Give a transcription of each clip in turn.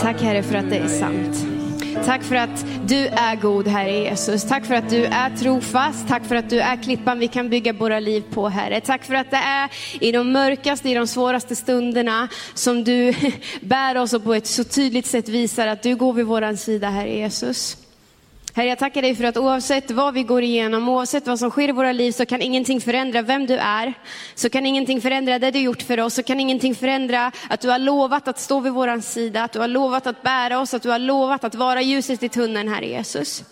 Tack Herre för att det är sant. Tack för att du är god Herre Jesus. Tack för att du är trofast. Tack för att du är klippan vi kan bygga våra liv på Herre. Tack för att det är i de mörkaste, i de svåraste stunderna som du bär oss och på ett så tydligt sätt visar att du går vid våran sida Herre Jesus. Herre, jag tackar dig för att oavsett vad vi går igenom, oavsett vad som sker i våra liv, så kan ingenting förändra vem du är. Så kan ingenting förändra det du gjort för oss, så kan ingenting förändra att du har lovat att stå vid vår sida, att du har lovat att bära oss, att du har lovat att vara ljuset i tunneln, Herre Jesus.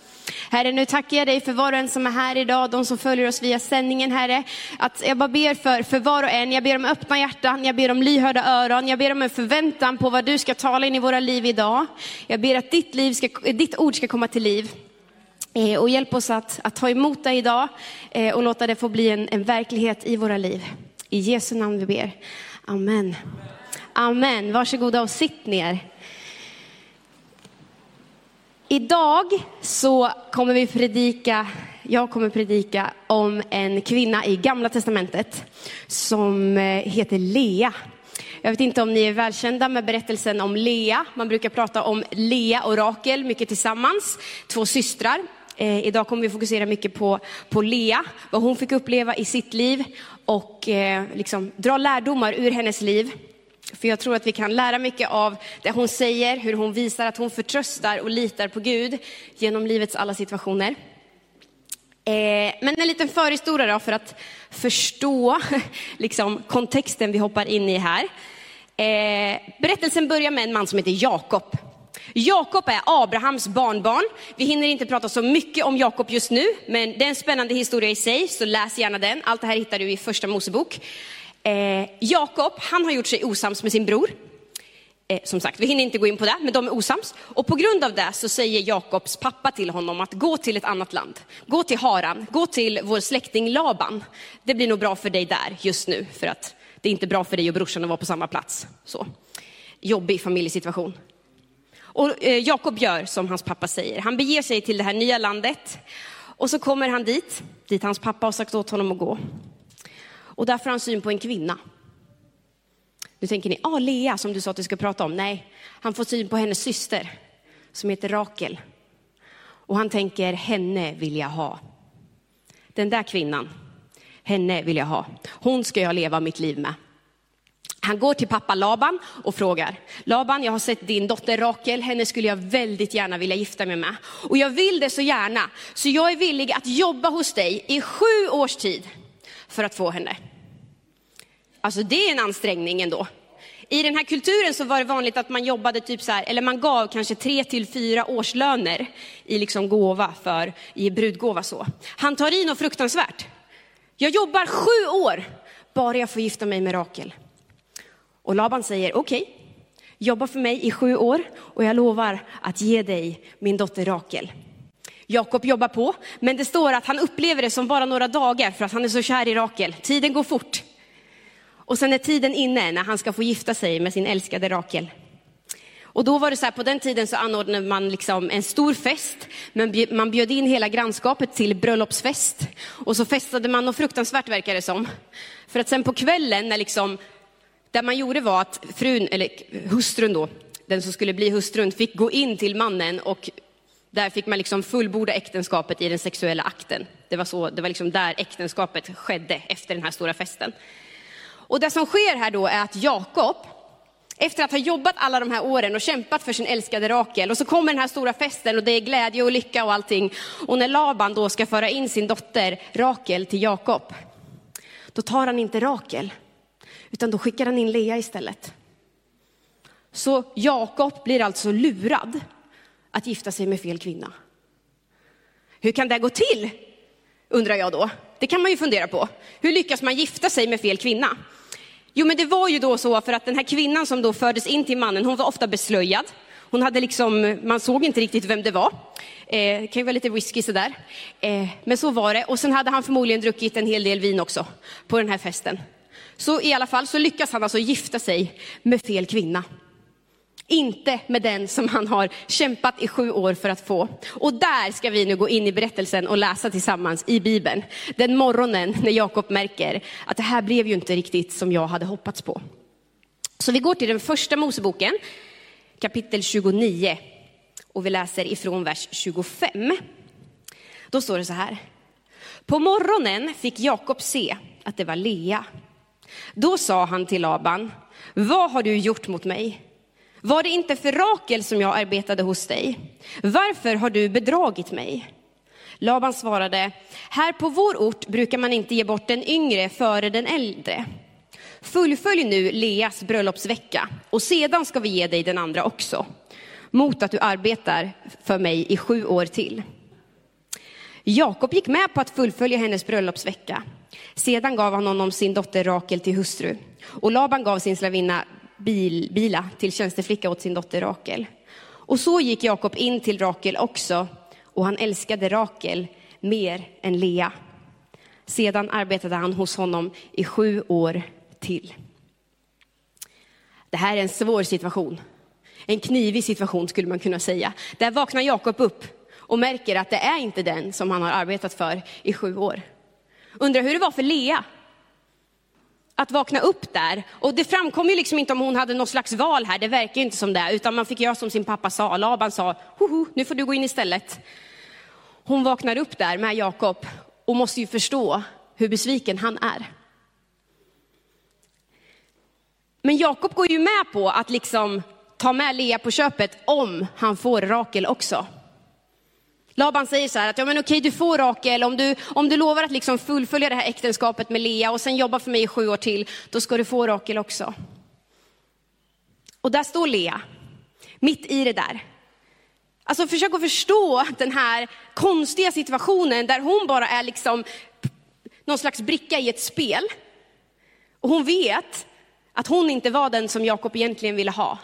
Herre, nu tackar jag dig för var och en som är här idag, de som följer oss via sändningen, Herre. Att jag bara ber för, för var och en, jag ber om öppna hjärtan, jag ber om lyhörda öron, jag ber om en förväntan på vad du ska tala in i våra liv idag. Jag ber att ditt, liv ska, ditt ord ska komma till liv. Eh, och hjälp oss att, att ta emot det idag eh, och låta det få bli en, en verklighet i våra liv. I Jesu namn vi ber. Amen. Amen. Varsågoda och sitt ner. Idag så kommer vi predika, jag kommer predika om en kvinna i Gamla Testamentet som eh, heter Lea. Jag vet inte om ni är välkända med berättelsen om Lea. Man brukar prata om Lea och Rakel mycket tillsammans, två systrar. Eh, idag kommer vi fokusera mycket på, på Lea, vad hon fick uppleva i sitt liv och eh, liksom dra lärdomar ur hennes liv. För jag tror att vi kan lära mycket av det hon säger, hur hon visar att hon förtröstar och litar på Gud genom livets alla situationer. Eh, men en liten förhistoria då för att förstå liksom, kontexten vi hoppar in i här. Eh, berättelsen börjar med en man som heter Jakob. Jakob är Abrahams barnbarn. Vi hinner inte prata så mycket om Jakob just nu, men det är en spännande historia i sig, så läs gärna den. Allt det här hittar du i första Mosebok. Eh, Jakob, han har gjort sig osams med sin bror. Eh, som sagt, vi hinner inte gå in på det, men de är osams. Och på grund av det så säger Jakobs pappa till honom att gå till ett annat land. Gå till Haran, gå till vår släkting Laban. Det blir nog bra för dig där just nu, för att det är inte bra för dig och brorsan att vara på samma plats. Så. Jobbig familjesituation. Och eh, Jakob gör som hans pappa säger. Han beger sig till det här nya landet och så kommer han dit, dit hans pappa har sagt åt honom att gå. Och där får han syn på en kvinna. Nu tänker ni, ah, Lea som du sa att du ska prata om. Nej, han får syn på hennes syster som heter Rakel. Och han tänker, henne vill jag ha. Den där kvinnan, henne vill jag ha. Hon ska jag leva mitt liv med. Han går till pappa Laban och frågar, Laban jag har sett din dotter Rakel, henne skulle jag väldigt gärna vilja gifta mig med. Och jag vill det så gärna, så jag är villig att jobba hos dig i sju års tid för att få henne. Alltså det är en ansträngning ändå. I den här kulturen så var det vanligt att man jobbade typ så här, eller man gav kanske tre till fyra årslöner i liksom gåva för, i brudgåva så. Han tar i något fruktansvärt. Jag jobbar sju år, bara jag får gifta mig med Rakel. Och Laban säger okej, okay, jobba för mig i sju år och jag lovar att ge dig min dotter Rakel. Jakob jobbar på, men det står att han upplever det som bara några dagar för att han är så kär i Rakel. Tiden går fort. Och sen är tiden inne när han ska få gifta sig med sin älskade Rakel. Och då var det så här, på den tiden så anordnade man liksom en stor fest, men man bjöd in hela grannskapet till bröllopsfest. Och så festade man och fruktansvärt verkar det som. För att sen på kvällen när liksom det man gjorde var att frun, eller hustrun då, den som skulle bli hustrun, fick gå in till mannen och där fick man liksom fullborda äktenskapet i den sexuella akten. Det var, så, det var liksom där äktenskapet skedde efter den här stora festen. Och det som sker här då är att Jakob, efter att ha jobbat alla de här åren och kämpat för sin älskade Rakel, och så kommer den här stora festen och det är glädje och lycka och allting. Och när Laban då ska föra in sin dotter Rakel till Jakob, då tar han inte Rakel, utan då skickar han in Lea istället. Så Jakob blir alltså lurad att gifta sig med fel kvinna. Hur kan det gå till? Undrar jag då. Det kan man ju fundera på. Hur lyckas man gifta sig med fel kvinna? Jo, men det var ju då så för att den här kvinnan som då fördes in till mannen, hon var ofta beslöjad. Hon hade liksom, man såg inte riktigt vem det var. Eh, det kan ju vara lite risky sådär. Eh, men så var det. Och sen hade han förmodligen druckit en hel del vin också på den här festen. Så i alla fall så lyckas han alltså gifta sig med fel kvinna. Inte med den som han har kämpat i sju år för att få. Och där ska vi nu gå in i berättelsen och läsa tillsammans i Bibeln. Den morgonen när Jakob märker att det här blev ju inte riktigt som jag hade hoppats på. Så vi går till den första Moseboken, kapitel 29 och vi läser ifrån vers 25. Då står det så här. På morgonen fick Jakob se att det var Lea. Då sa han till Laban, vad har du gjort mot mig? Var det inte för Rakel som jag arbetade hos dig? Varför har du bedragit mig? Laban svarade, här på vår ort brukar man inte ge bort den yngre före den äldre. Fullfölj nu Leas bröllopsvecka och sedan ska vi ge dig den andra också, mot att du arbetar för mig i sju år till. Jakob gick med på att fullfölja hennes bröllopsvecka. Sedan gav han honom sin dotter Rakel till hustru och Laban gav sin slavinna Bil, Bila till tjänsteflicka åt sin dotter Rakel. Och så gick Jakob in till Rakel också och han älskade Rakel mer än Lea. Sedan arbetade han hos honom i sju år till. Det här är en svår situation. En knivig situation skulle man kunna säga. Där vaknar Jakob upp och märker att det är inte den som han har arbetat för i sju år. Undrar hur det var för Lea att vakna upp där. Och det framkom ju liksom inte om hon hade något slags val här, det verkar ju inte som det, utan man fick göra som sin pappa sa. Laban sa, hoho, nu får du gå in istället. Hon vaknar upp där med Jakob och måste ju förstå hur besviken han är. Men Jakob går ju med på att liksom ta med Lea på köpet om han får Rakel också. Laban säger så här att ja men okej du får Rakel, om du, om du lovar att liksom fullfölja det här äktenskapet med Lea och sen jobba för mig i sju år till, då ska du få Rakel också. Och där står Lea, mitt i det där. Alltså försök att förstå den här konstiga situationen där hon bara är liksom någon slags bricka i ett spel. Och hon vet att hon inte var den som Jakob egentligen ville ha.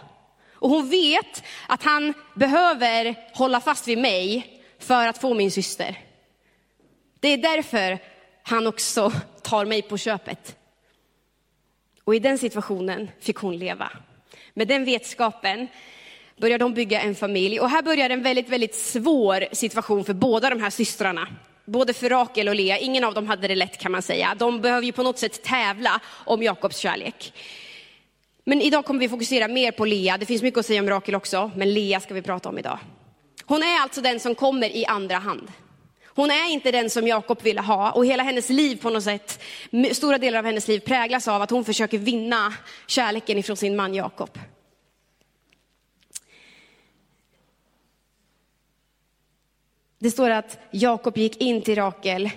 Och hon vet att han behöver hålla fast vid mig för att få min syster. Det är därför han också tar mig på köpet. Och i den situationen fick hon leva. Med den vetskapen började de bygga en familj. Och här börjar en väldigt, väldigt svår situation för båda de här systrarna. Både för Rakel och Lea, ingen av dem hade det lätt kan man säga. De behöver ju på något sätt tävla om Jakobs kärlek. Men idag kommer vi fokusera mer på Lea. Det finns mycket att säga om Rakel också, men Lea ska vi prata om idag. Hon är alltså den som kommer i andra hand. Hon är inte den som Jakob ville ha och hela hennes liv på något sätt, stora delar av hennes liv präglas av att hon försöker vinna kärleken ifrån sin man Jakob. Det står att Jakob gick in till Rakel,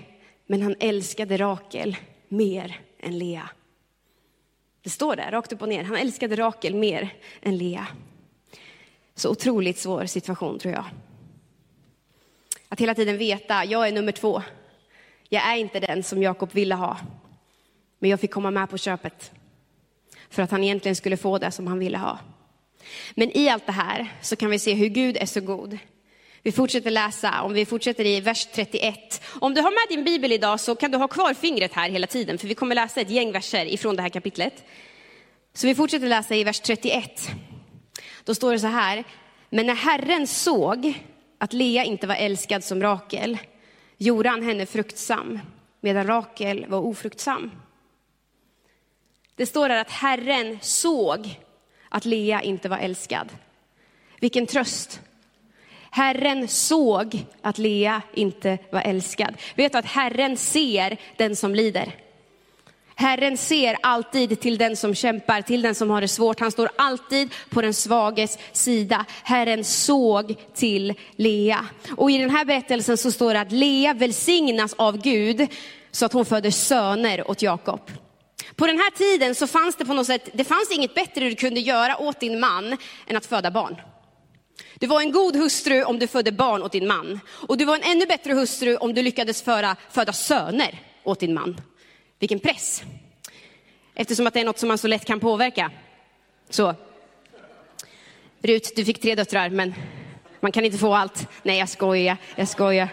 men han älskade Rakel mer än Lea. Det står där, rakt upp och ner. Han älskade Rakel mer än Lea. Så otroligt svår situation tror jag. Att hela tiden veta, jag är nummer två. Jag är inte den som Jakob ville ha. Men jag fick komma med på köpet. För att han egentligen skulle få det som han ville ha. Men i allt det här så kan vi se hur Gud är så god. Vi fortsätter läsa, om vi fortsätter i vers 31. Om du har med din bibel idag så kan du ha kvar fingret här hela tiden, för vi kommer läsa ett gäng verser ifrån det här kapitlet. Så vi fortsätter läsa i vers 31. Då står det så här, men när Herren såg att Lea inte var älskad som Rakel, gjorde han henne fruktsam, medan Rakel var ofruktsam. Det står där att Herren såg att Lea inte var älskad. Vilken tröst Herren såg att Lea inte var älskad. Vet du att Herren ser den som lider? Herren ser alltid till den som kämpar, till den som har det svårt. Han står alltid på den svages sida. Herren såg till Lea. Och i den här berättelsen så står det att Lea välsignas av Gud så att hon föder söner åt Jakob. På den här tiden så fanns det på något sätt, det fanns inget bättre du kunde göra åt din man än att föda barn. Du var en god hustru om du födde barn åt din man. Och du var en ännu bättre hustru om du lyckades föra, föda söner åt din man. Vilken press. Eftersom att det är något som man så lätt kan påverka. Så. Rut, du fick tre döttrar, men man kan inte få allt. Nej, jag skojar, jag skojar.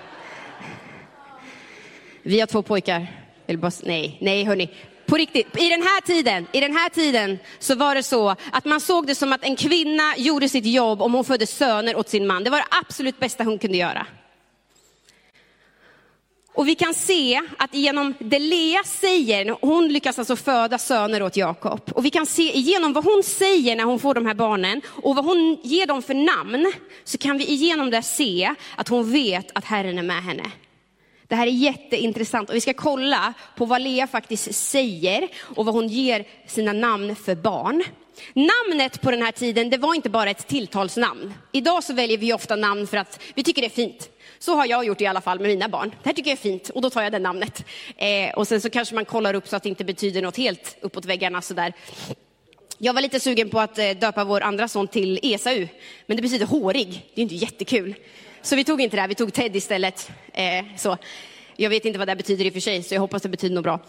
Vi har två pojkar. Bara, nej, nej hörni. På riktigt, i den här tiden, i den här tiden så var det så att man såg det som att en kvinna gjorde sitt jobb om hon födde söner åt sin man. Det var det absolut bästa hon kunde göra. Och vi kan se att genom det Lea säger, hon lyckas alltså föda söner åt Jakob. Och vi kan se igenom vad hon säger när hon får de här barnen och vad hon ger dem för namn, så kan vi igenom det se att hon vet att Herren är med henne. Det här är jätteintressant och vi ska kolla på vad Lea faktiskt säger och vad hon ger sina namn för barn. Namnet på den här tiden, det var inte bara ett tilltalsnamn. Idag så väljer vi ofta namn för att vi tycker det är fint. Så har jag gjort i alla fall med mina barn. Det här tycker jag är fint och då tar jag det namnet. Eh, och sen så kanske man kollar upp så att det inte betyder något helt uppåt väggarna sådär. Jag var lite sugen på att eh, döpa vår andra son till Esau, men det betyder hårig. Det är inte jättekul. Så vi tog inte det, här, vi tog Ted istället. Eh, så. Jag vet inte vad det betyder i och för sig, så jag hoppas det betyder något bra.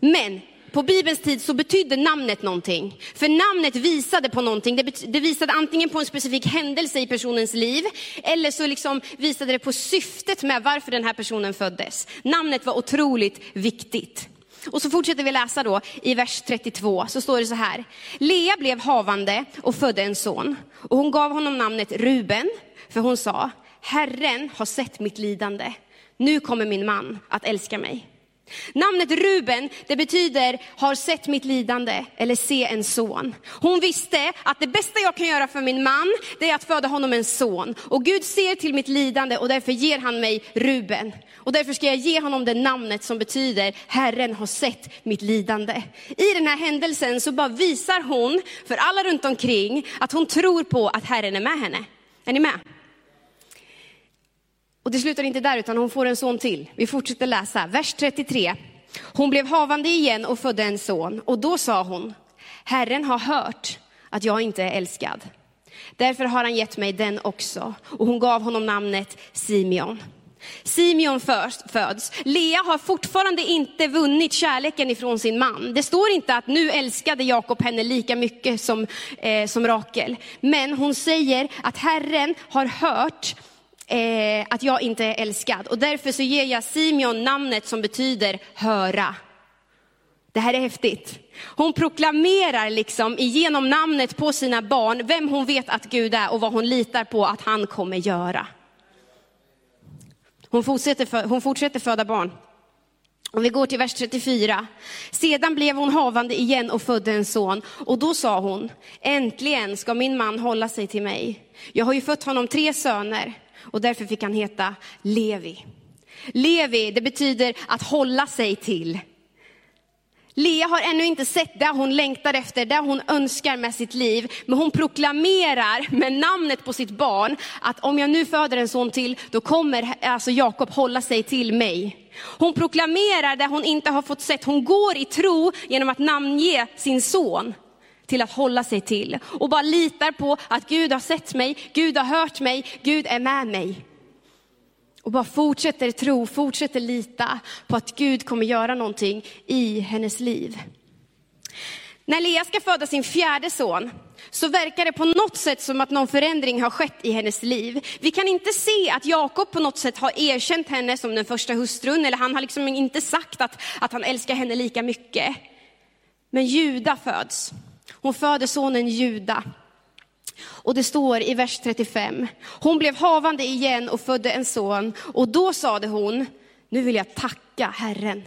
Men på Bibelns tid så betydde namnet någonting. För namnet visade på någonting. Det, det visade antingen på en specifik händelse i personens liv, eller så liksom visade det på syftet med varför den här personen föddes. Namnet var otroligt viktigt. Och så fortsätter vi läsa då i vers 32, så står det så här. Lea blev havande och födde en son. Och hon gav honom namnet Ruben, för hon sa, Herren har sett mitt lidande. Nu kommer min man att älska mig. Namnet Ruben, det betyder har sett mitt lidande eller se en son. Hon visste att det bästa jag kan göra för min man, det är att föda honom en son. Och Gud ser till mitt lidande och därför ger han mig Ruben. Och därför ska jag ge honom det namnet som betyder Herren har sett mitt lidande. I den här händelsen så bara visar hon för alla runt omkring att hon tror på att Herren är med henne. Är ni med? Och det slutar inte där, utan hon får en son till. Vi fortsätter läsa, vers 33. Hon blev havande igen och födde en son. Och då sa hon, Herren har hört att jag inte är älskad. Därför har han gett mig den också. Och hon gav honom namnet Simeon. Simeon föds. Lea har fortfarande inte vunnit kärleken ifrån sin man. Det står inte att nu älskade Jakob henne lika mycket som, eh, som Rakel. Men hon säger att Herren har hört eh, att jag inte är älskad. Och därför så ger jag Simeon namnet som betyder höra. Det här är häftigt. Hon proklamerar liksom genom namnet på sina barn vem hon vet att Gud är och vad hon litar på att han kommer göra. Hon fortsätter, hon fortsätter föda barn. Om vi går till vers 34. Sedan blev hon havande igen och födde en son. Och då sa hon, äntligen ska min man hålla sig till mig. Jag har ju fött honom tre söner och därför fick han heta Levi. Levi, det betyder att hålla sig till. Lea har ännu inte sett det hon längtar efter, det hon önskar med sitt liv. Men hon proklamerar med namnet på sitt barn att om jag nu föder en son till, då kommer alltså Jakob hålla sig till mig. Hon proklamerar det hon inte har fått sett. Hon går i tro genom att namnge sin son till att hålla sig till. Och bara litar på att Gud har sett mig, Gud har hört mig, Gud är med mig. Och bara fortsätter tro, fortsätter lita på att Gud kommer göra någonting i hennes liv. När Lea ska föda sin fjärde son så verkar det på något sätt som att någon förändring har skett i hennes liv. Vi kan inte se att Jakob på något sätt har erkänt henne som den första hustrun, eller han har liksom inte sagt att, att han älskar henne lika mycket. Men Juda föds. Hon föder sonen Juda. Och det står i vers 35, hon blev havande igen och födde en son. Och då sade hon, nu vill jag tacka Herren.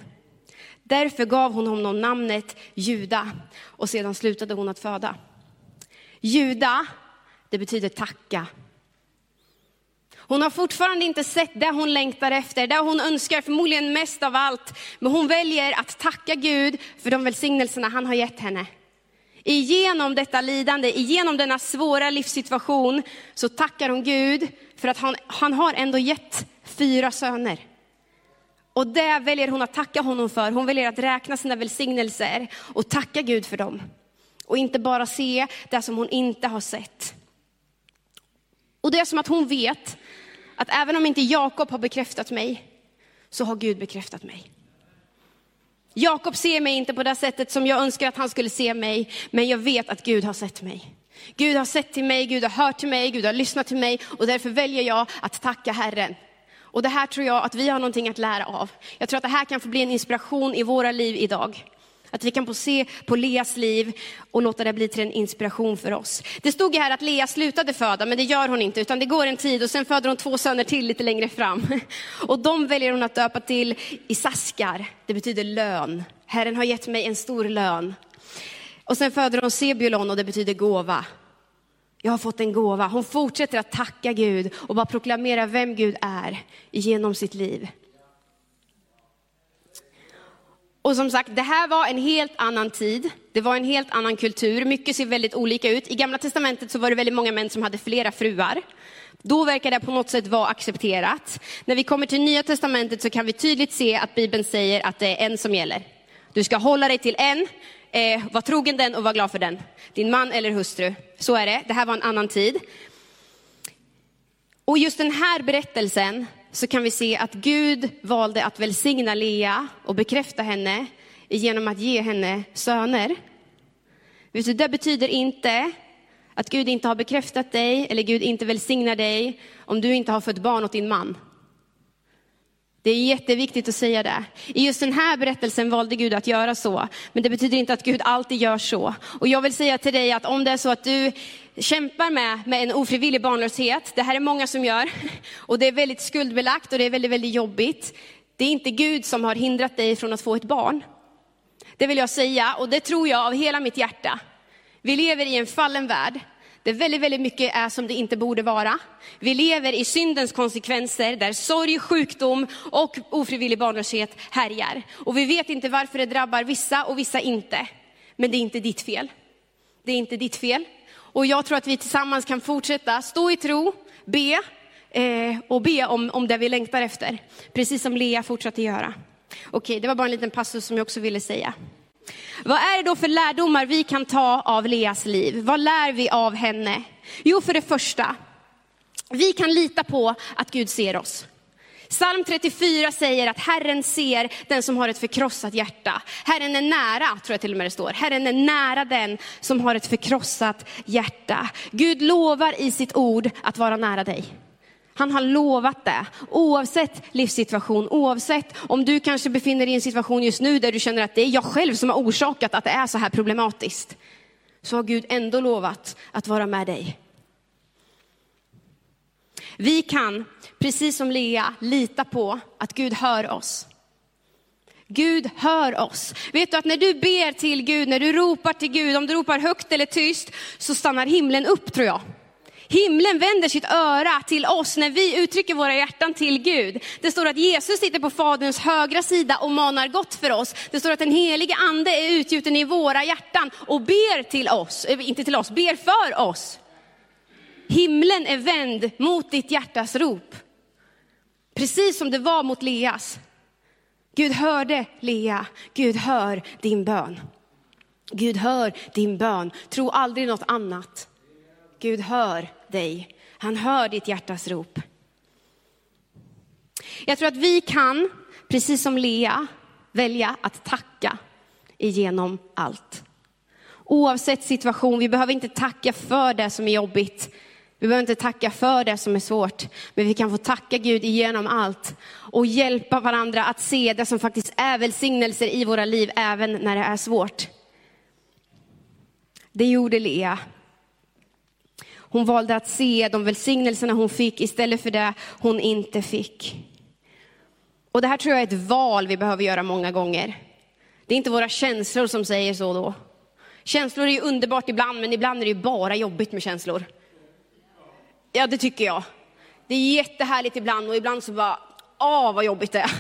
Därför gav hon honom namnet Juda och sedan slutade hon att föda. Juda, det betyder tacka. Hon har fortfarande inte sett det hon längtar efter, det hon önskar förmodligen mest av allt. Men hon väljer att tacka Gud för de välsignelserna han har gett henne. Igenom detta lidande, igenom denna svåra livssituation, så tackar hon Gud för att han, han har ändå gett fyra söner. Och det väljer hon att tacka honom för. Hon väljer att räkna sina välsignelser och tacka Gud för dem. Och inte bara se det som hon inte har sett. Och det är som att hon vet att även om inte Jakob har bekräftat mig, så har Gud bekräftat mig. Jakob ser mig inte på det sättet som jag önskar att han skulle se mig, men jag vet att Gud har sett mig. Gud har sett till mig, Gud har hört till mig, Gud har lyssnat till mig och därför väljer jag att tacka Herren. Och det här tror jag att vi har någonting att lära av. Jag tror att det här kan få bli en inspiration i våra liv idag. Att vi kan få se på Leas liv och låta det bli till en inspiration för oss. Det stod ju här att Lea slutade föda, men det gör hon inte, utan det går en tid och sen föder hon två söner till lite längre fram. Och de väljer hon att döpa till Isaskar, det betyder lön. Herren har gett mig en stor lön. Och sen föder hon Sebulon och det betyder gåva. Jag har fått en gåva. Hon fortsätter att tacka Gud och bara proklamera vem Gud är genom sitt liv. Och som sagt, det här var en helt annan tid. Det var en helt annan kultur. Mycket ser väldigt olika ut. I gamla testamentet så var det väldigt många män som hade flera fruar. Då verkar det på något sätt vara accepterat. När vi kommer till nya testamentet så kan vi tydligt se att Bibeln säger att det är en som gäller. Du ska hålla dig till en, eh, var trogen den och var glad för den. Din man eller hustru. Så är det. Det här var en annan tid. Och just den här berättelsen så kan vi se att Gud valde att välsigna Lea och bekräfta henne genom att ge henne söner. Det betyder inte att Gud inte har bekräftat dig eller Gud inte välsignar dig om du inte har fött barn åt din man. Det är jätteviktigt att säga det. I just den här berättelsen valde Gud att göra så, men det betyder inte att Gud alltid gör så. Och jag vill säga till dig att om det är så att du kämpar med, med en ofrivillig barnlöshet, det här är många som gör, och det är väldigt skuldbelagt och det är väldigt, väldigt jobbigt. Det är inte Gud som har hindrat dig från att få ett barn. Det vill jag säga, och det tror jag av hela mitt hjärta. Vi lever i en fallen värld där väldigt, väldigt mycket är som det inte borde vara. Vi lever i syndens konsekvenser där sorg, sjukdom och ofrivillig barnlöshet härjar. Och vi vet inte varför det drabbar vissa och vissa inte. Men det är inte ditt fel. Det är inte ditt fel. Och jag tror att vi tillsammans kan fortsätta stå i tro, be eh, och be om, om det vi längtar efter. Precis som Lea fortsatte göra. Okej, det var bara en liten passus som jag också ville säga. Vad är det då för lärdomar vi kan ta av Leas liv? Vad lär vi av henne? Jo, för det första, vi kan lita på att Gud ser oss. Psalm 34 säger att Herren ser den som har ett förkrossat hjärta. Herren är nära, tror jag till och med det står. Herren är nära den som har ett förkrossat hjärta. Gud lovar i sitt ord att vara nära dig. Han har lovat det. Oavsett livssituation, oavsett om du kanske befinner dig i en situation just nu där du känner att det är jag själv som har orsakat att det är så här problematiskt. Så har Gud ändå lovat att vara med dig. Vi kan, precis som Lea, lita på att Gud hör oss. Gud hör oss. Vet du att när du ber till Gud, när du ropar till Gud, om du ropar högt eller tyst, så stannar himlen upp tror jag. Himlen vänder sitt öra till oss när vi uttrycker våra hjärtan till Gud. Det står att Jesus sitter på Faderns högra sida och manar gott för oss. Det står att den helige ande är utgjuten i våra hjärtan och ber till oss, eh, inte till oss, ber för oss. Himlen är vänd mot ditt hjärtas rop. Precis som det var mot Leas. Gud hörde Lea, Gud hör din bön. Gud hör din bön, tro aldrig något annat. Gud hör dig. Han hör ditt hjärtas rop. Jag tror att vi kan, precis som Lea, välja att tacka igenom allt. Oavsett situation, vi behöver inte tacka för det som är jobbigt. Vi behöver inte tacka för det som är svårt, men vi kan få tacka Gud igenom allt och hjälpa varandra att se det som faktiskt är välsignelser i våra liv, även när det är svårt. Det gjorde Lea hon valde att se de välsignelserna hon fick istället för det hon inte fick. Och det här tror jag är ett val vi behöver göra många gånger. Det är inte våra känslor som säger så då. Känslor är ju underbart ibland, men ibland är det ju bara jobbigt med känslor. Ja, det tycker jag. Det är jättehärligt ibland och ibland så bara, åh vad jobbigt det är.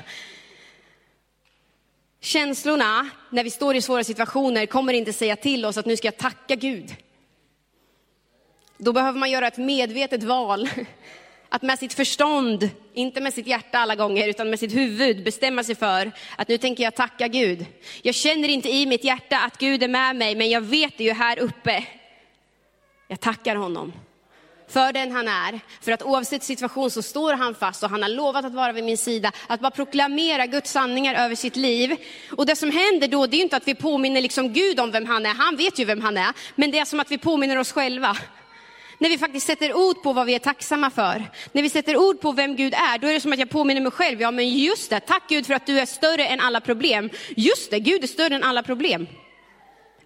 Känslorna, när vi står i svåra situationer, kommer inte säga till oss att nu ska jag tacka Gud. Då behöver man göra ett medvetet val. Att med sitt förstånd, inte med sitt hjärta alla gånger, utan med sitt huvud bestämma sig för att nu tänker jag tacka Gud. Jag känner inte i mitt hjärta att Gud är med mig, men jag vet det ju här uppe. Jag tackar honom för den han är. För att oavsett situation så står han fast och han har lovat att vara vid min sida. Att bara proklamera Guds sanningar över sitt liv. Och det som händer då, det är inte att vi påminner liksom Gud om vem han är. Han vet ju vem han är. Men det är som att vi påminner oss själva. När vi faktiskt sätter ord på vad vi är tacksamma för, när vi sätter ord på vem Gud är, då är det som att jag påminner mig själv, ja men just det, tack Gud för att du är större än alla problem. Just det, Gud är större än alla problem.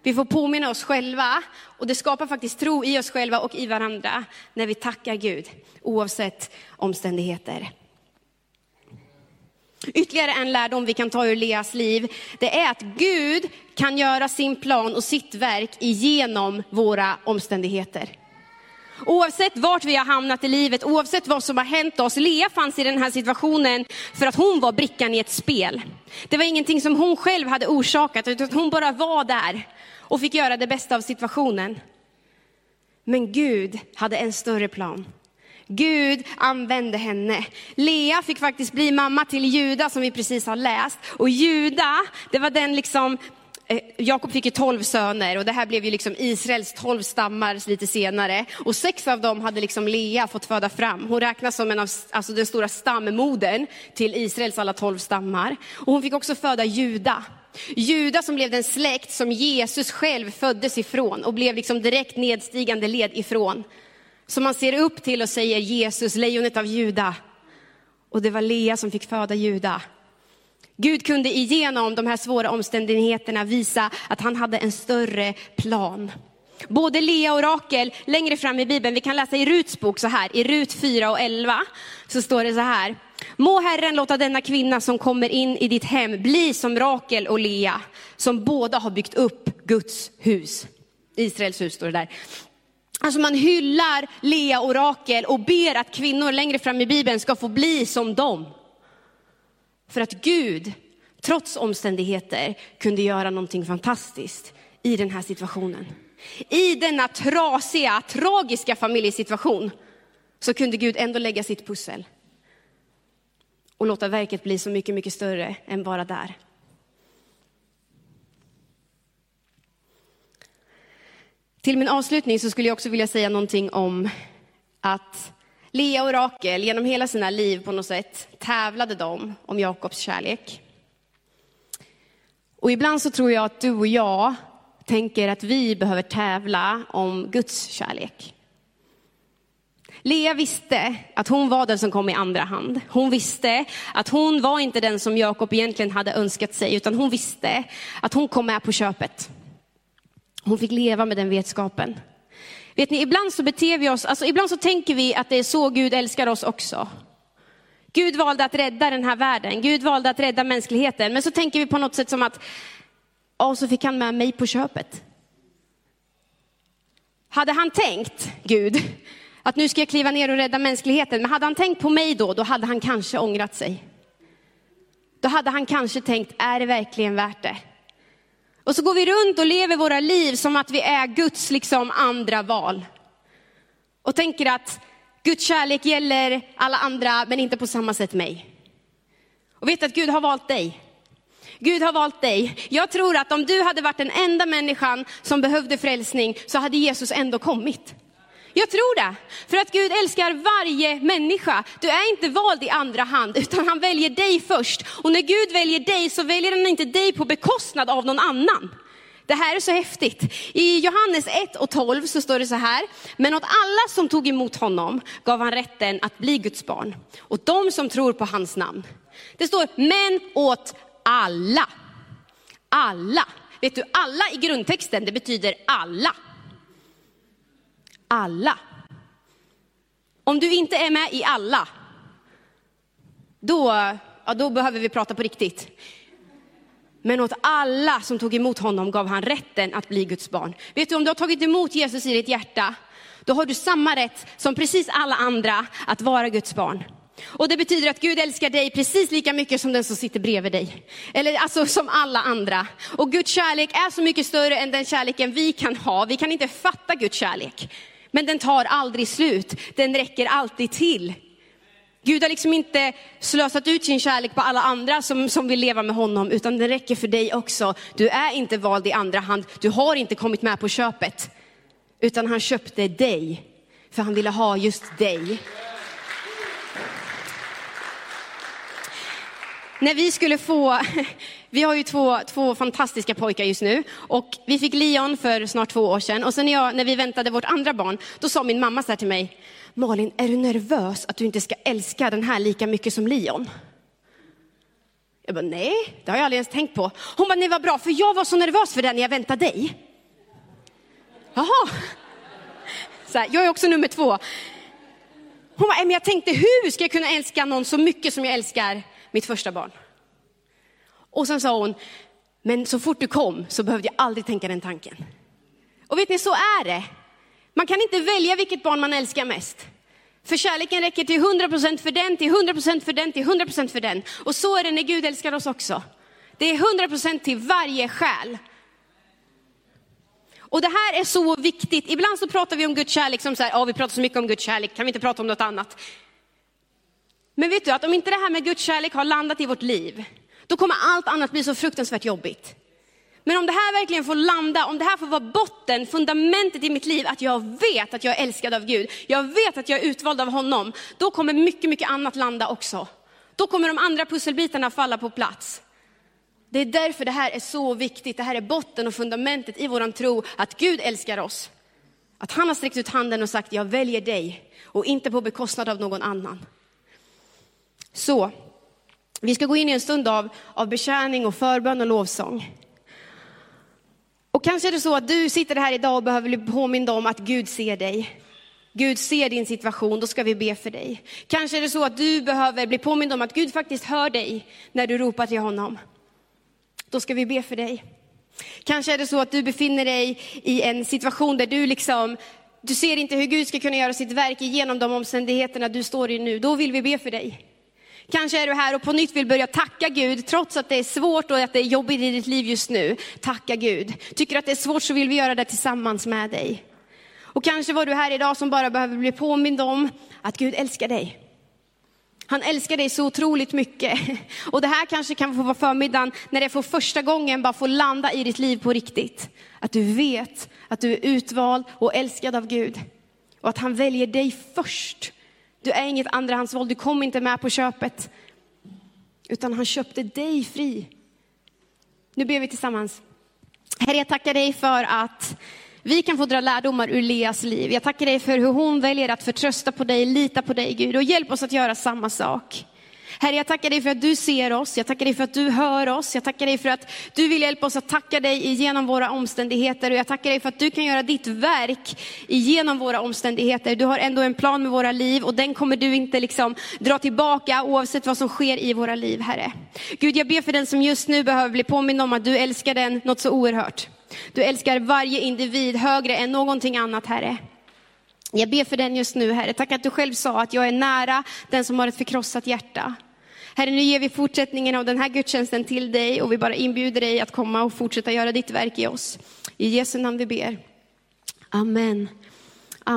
Vi får påminna oss själva och det skapar faktiskt tro i oss själva och i varandra när vi tackar Gud oavsett omständigheter. Ytterligare en lärdom vi kan ta ur Leas liv, det är att Gud kan göra sin plan och sitt verk igenom våra omständigheter. Oavsett vart vi har hamnat i livet, oavsett vad som har hänt oss. Lea fanns i den här situationen för att hon var brickan i ett spel. Det var ingenting som hon själv hade orsakat, utan hon bara var där och fick göra det bästa av situationen. Men Gud hade en större plan. Gud använde henne. Lea fick faktiskt bli mamma till Juda som vi precis har läst. Och Juda, det var den liksom eh, Jakob fick ju tolv söner och det här blev ju liksom Israels tolv stammar lite senare. Och sex av dem hade liksom Lea fått föda fram. Hon räknas som en av, alltså den stora stammodern till Israels alla tolv stammar. Och hon fick också föda Juda. Juda som blev den släkt som Jesus själv föddes ifrån och blev liksom direkt nedstigande led ifrån. Som man ser upp till och säger Jesus, lejonet av Juda. Och det var Lea som fick föda Juda. Gud kunde igenom de här svåra omständigheterna visa att han hade en större plan. Både Lea och Rakel, längre fram i Bibeln, vi kan läsa i Ruts bok så här, i Rut 4 och 11, så står det så här. Må Herren låta denna kvinna som kommer in i ditt hem bli som Rakel och Lea, som båda har byggt upp Guds hus. Israels hus står det där. Alltså man hyllar Lea och Rakel och ber att kvinnor längre fram i Bibeln ska få bli som dem. För att Gud, trots omständigheter, kunde göra någonting fantastiskt i den här situationen. I denna trasiga, tragiska familjesituation så kunde Gud ändå lägga sitt pussel och låta verket bli så mycket, mycket större än bara där. Till min avslutning så skulle jag också vilja säga någonting om att Lea och Rakel genom hela sina liv på något sätt tävlade de om Jakobs kärlek. Och ibland så tror jag att du och jag tänker att vi behöver tävla om Guds kärlek. Lea visste att hon var den som kom i andra hand. Hon visste att hon var inte den som Jakob egentligen hade önskat sig, utan hon visste att hon kom med på köpet. Hon fick leva med den vetskapen. Vet ni, ibland så beter vi oss, alltså ibland så tänker vi att det är så Gud älskar oss också. Gud valde att rädda den här världen, Gud valde att rädda mänskligheten. Men så tänker vi på något sätt som att, och så fick han med mig på köpet. Hade han tänkt, Gud, att nu ska jag kliva ner och rädda mänskligheten, men hade han tänkt på mig då, då hade han kanske ångrat sig. Då hade han kanske tänkt, är det verkligen värt det? Och så går vi runt och lever våra liv som att vi är Guds liksom andra val. Och tänker att Guds kärlek gäller alla andra, men inte på samma sätt mig. Och vet att Gud har valt dig. Gud har valt dig. Jag tror att om du hade varit den enda människan som behövde frälsning så hade Jesus ändå kommit. Jag tror det. För att Gud älskar varje människa. Du är inte vald i andra hand, utan han väljer dig först. Och när Gud väljer dig så väljer han inte dig på bekostnad av någon annan. Det här är så häftigt. I Johannes 1 och 12 så står det så här, men åt alla som tog emot honom gav han rätten att bli Guds barn. Och de som tror på hans namn. Det står, men åt alla. Alla. Vet du, alla i grundtexten, det betyder alla alla. Om du inte är med i alla, då, ja, då behöver vi prata på riktigt. Men åt alla som tog emot honom gav han rätten att bli Guds barn. Vet du, om du har tagit emot Jesus i ditt hjärta, då har du samma rätt som precis alla andra att vara Guds barn. Och det betyder att Gud älskar dig precis lika mycket som den som sitter bredvid dig. Eller alltså som alla andra. Och Guds kärlek är så mycket större än den kärleken vi kan ha. Vi kan inte fatta Guds kärlek. Men den tar aldrig slut, den räcker alltid till. Gud har liksom inte slösat ut sin kärlek på alla andra som, som vill leva med honom, utan den räcker för dig också. Du är inte vald i andra hand, du har inte kommit med på köpet, utan han köpte dig, för han ville ha just dig. När vi skulle få, vi har ju två, två fantastiska pojkar just nu och vi fick Leon för snart två år sedan och sen när, jag, när vi väntade vårt andra barn, då sa min mamma så här till mig, Malin, är du nervös att du inte ska älska den här lika mycket som Leon? Jag bara, nej, det har jag aldrig ens tänkt på. Hon bara, nej vad bra, för jag var så nervös för den när jag väntade dig. Jaha. Så här, jag är också nummer två. Hon bara, men jag tänkte hur ska jag kunna älska någon så mycket som jag älskar mitt första barn? Och sen sa hon, men så fort du kom så behövde jag aldrig tänka den tanken. Och vet ni, så är det. Man kan inte välja vilket barn man älskar mest. För kärleken räcker till 100% för den, till 100% för den, till 100% för den. Och så är det när Gud älskar oss också. Det är 100% till varje själ. Och det här är så viktigt. Ibland så pratar vi om Guds kärlek som så här, ja vi pratar så mycket om Guds kärlek, kan vi inte prata om något annat? Men vet du att om inte det här med Guds kärlek har landat i vårt liv, då kommer allt annat bli så fruktansvärt jobbigt. Men om det här verkligen får landa, om det här får vara botten, fundamentet i mitt liv, att jag vet att jag är älskad av Gud, jag vet att jag är utvald av honom, då kommer mycket, mycket annat landa också. Då kommer de andra pusselbitarna falla på plats. Det är därför det här är så viktigt, det här är botten och fundamentet i våran tro, att Gud älskar oss. Att han har sträckt ut handen och sagt, jag väljer dig och inte på bekostnad av någon annan. Så, vi ska gå in i en stund av, av betjäning och förbön och lovsång. Och kanske är det så att du sitter här idag och behöver bli påmind om att Gud ser dig. Gud ser din situation, då ska vi be för dig. Kanske är det så att du behöver bli påmind om att Gud faktiskt hör dig när du ropar till honom. Då ska vi be för dig. Kanske är det så att du befinner dig i en situation där du liksom, du ser inte hur Gud ska kunna göra sitt verk genom de omständigheterna du står i nu. Då vill vi be för dig. Kanske är du här och på nytt vill börja tacka Gud, trots att det är svårt och att det är jobbigt i ditt liv just nu. Tacka Gud. Tycker att det är svårt så vill vi göra det tillsammans med dig. Och kanske var du här idag som bara behöver bli påmind om att Gud älskar dig. Han älskar dig så otroligt mycket. Och det här kanske kan få vara förmiddagen när det för första gången bara får landa i ditt liv på riktigt. Att du vet att du är utvald och älskad av Gud. Och att han väljer dig först. Du är inget andrahandsval, du kom inte med på köpet. Utan han köpte dig fri. Nu ber vi tillsammans. Herre, jag tackar dig för att vi kan få dra lärdomar ur Leas liv. Jag tackar dig för hur hon väljer att förtrösta på dig, lita på dig Gud och hjälp oss att göra samma sak. Herre, jag tackar dig för att du ser oss, jag tackar dig för att du hör oss, jag tackar dig för att du vill hjälpa oss att tacka dig igenom våra omständigheter och jag tackar dig för att du kan göra ditt verk igenom våra omständigheter. Du har ändå en plan med våra liv och den kommer du inte liksom dra tillbaka oavsett vad som sker i våra liv, Herre. Gud, jag ber för den som just nu behöver bli påmind om att du älskar den något så oerhört. Du älskar varje individ högre än någonting annat, Herre. Jag ber för den just nu, Herre. Tack att du själv sa att jag är nära den som har ett förkrossat hjärta. Herre, nu ger vi fortsättningen av den här gudstjänsten till dig och vi bara inbjuder dig att komma och fortsätta göra ditt verk i oss. I Jesu namn vi ber. Amen.